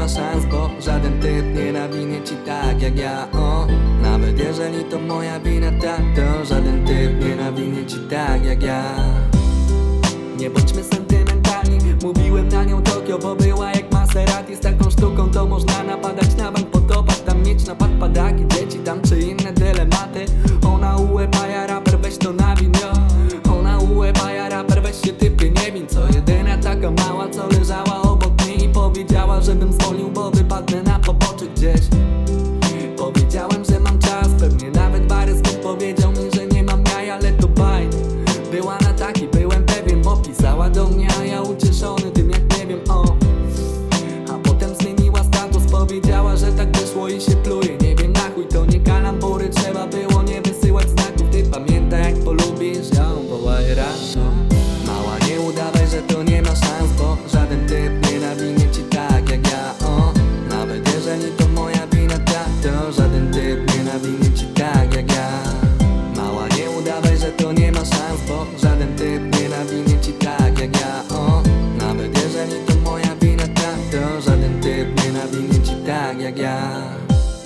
ma szans, bo żaden typ nie nawinie ci tak jak ja o. Nawet jeżeli to moja wina, tak to żaden typ nie nawinie ci tak jak ja. Nie bądźmy sentymentalni, mówiłem na nią Tokio, bo była jak Maserati Z taką sztuką to można napadać na bank, potopać Tam mieć napad padaki, dzieci tam czy inne dylematy. Ona ułepaja raper, weź to nawin, yo. Ona ułepaja raper, weź się typie nie win Co jedyna taka mała, co leżała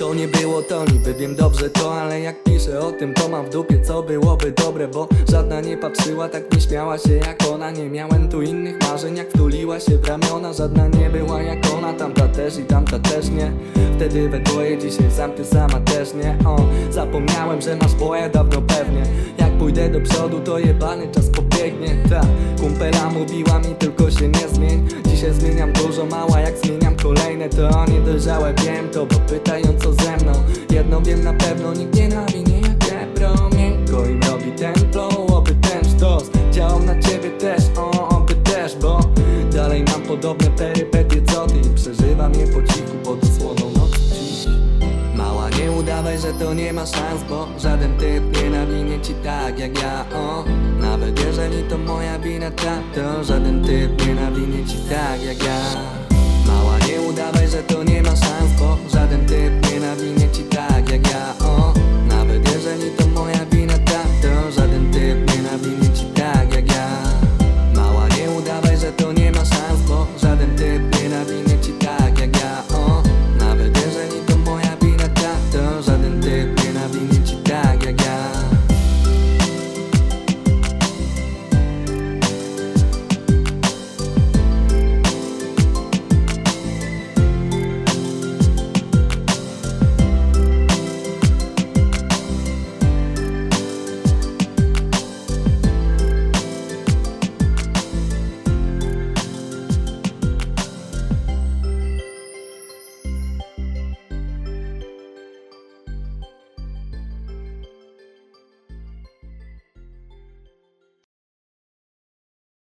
to nie było to, niby wiem dobrze to, ale jak piszę o tym, to mam w dupie, co byłoby dobre, bo żadna nie patrzyła, tak nie śmiała się jak ona. Nie miałem tu innych marzeń, jak wtuliła się w ramiona, żadna nie była jak ona, tamta też i tamta też nie. Wtedy we dwoje, dzisiaj sam ty sama też nie. O, zapomniałem, że masz boja dawno pewnie. Pójdę do przodu, to jebany czas pobiegnie. Ta kumpela mówiła mi, tylko się nie zmień. Dzisiaj zmieniam dużo, mała, jak zmieniam kolejne, to niedojrzałe wiem to, bo pytają co ze mną. Jedno wiem na pewno, nikt nie nawinie jak Ebro. Miękko im robi ten flow, oby ten sztos działał na ciebie też, o, oby też, bo dalej mam podobne perypetie udawaj, że to nie ma szans, bo żaden typ nie nawinie ci tak jak ja, o. Nawet jeżeli to moja wina, tak, to żaden typ nie nawinie ci tak jak ja. Mała, nie udawaj, że to nie ma szans, bo żaden typ nie nawinie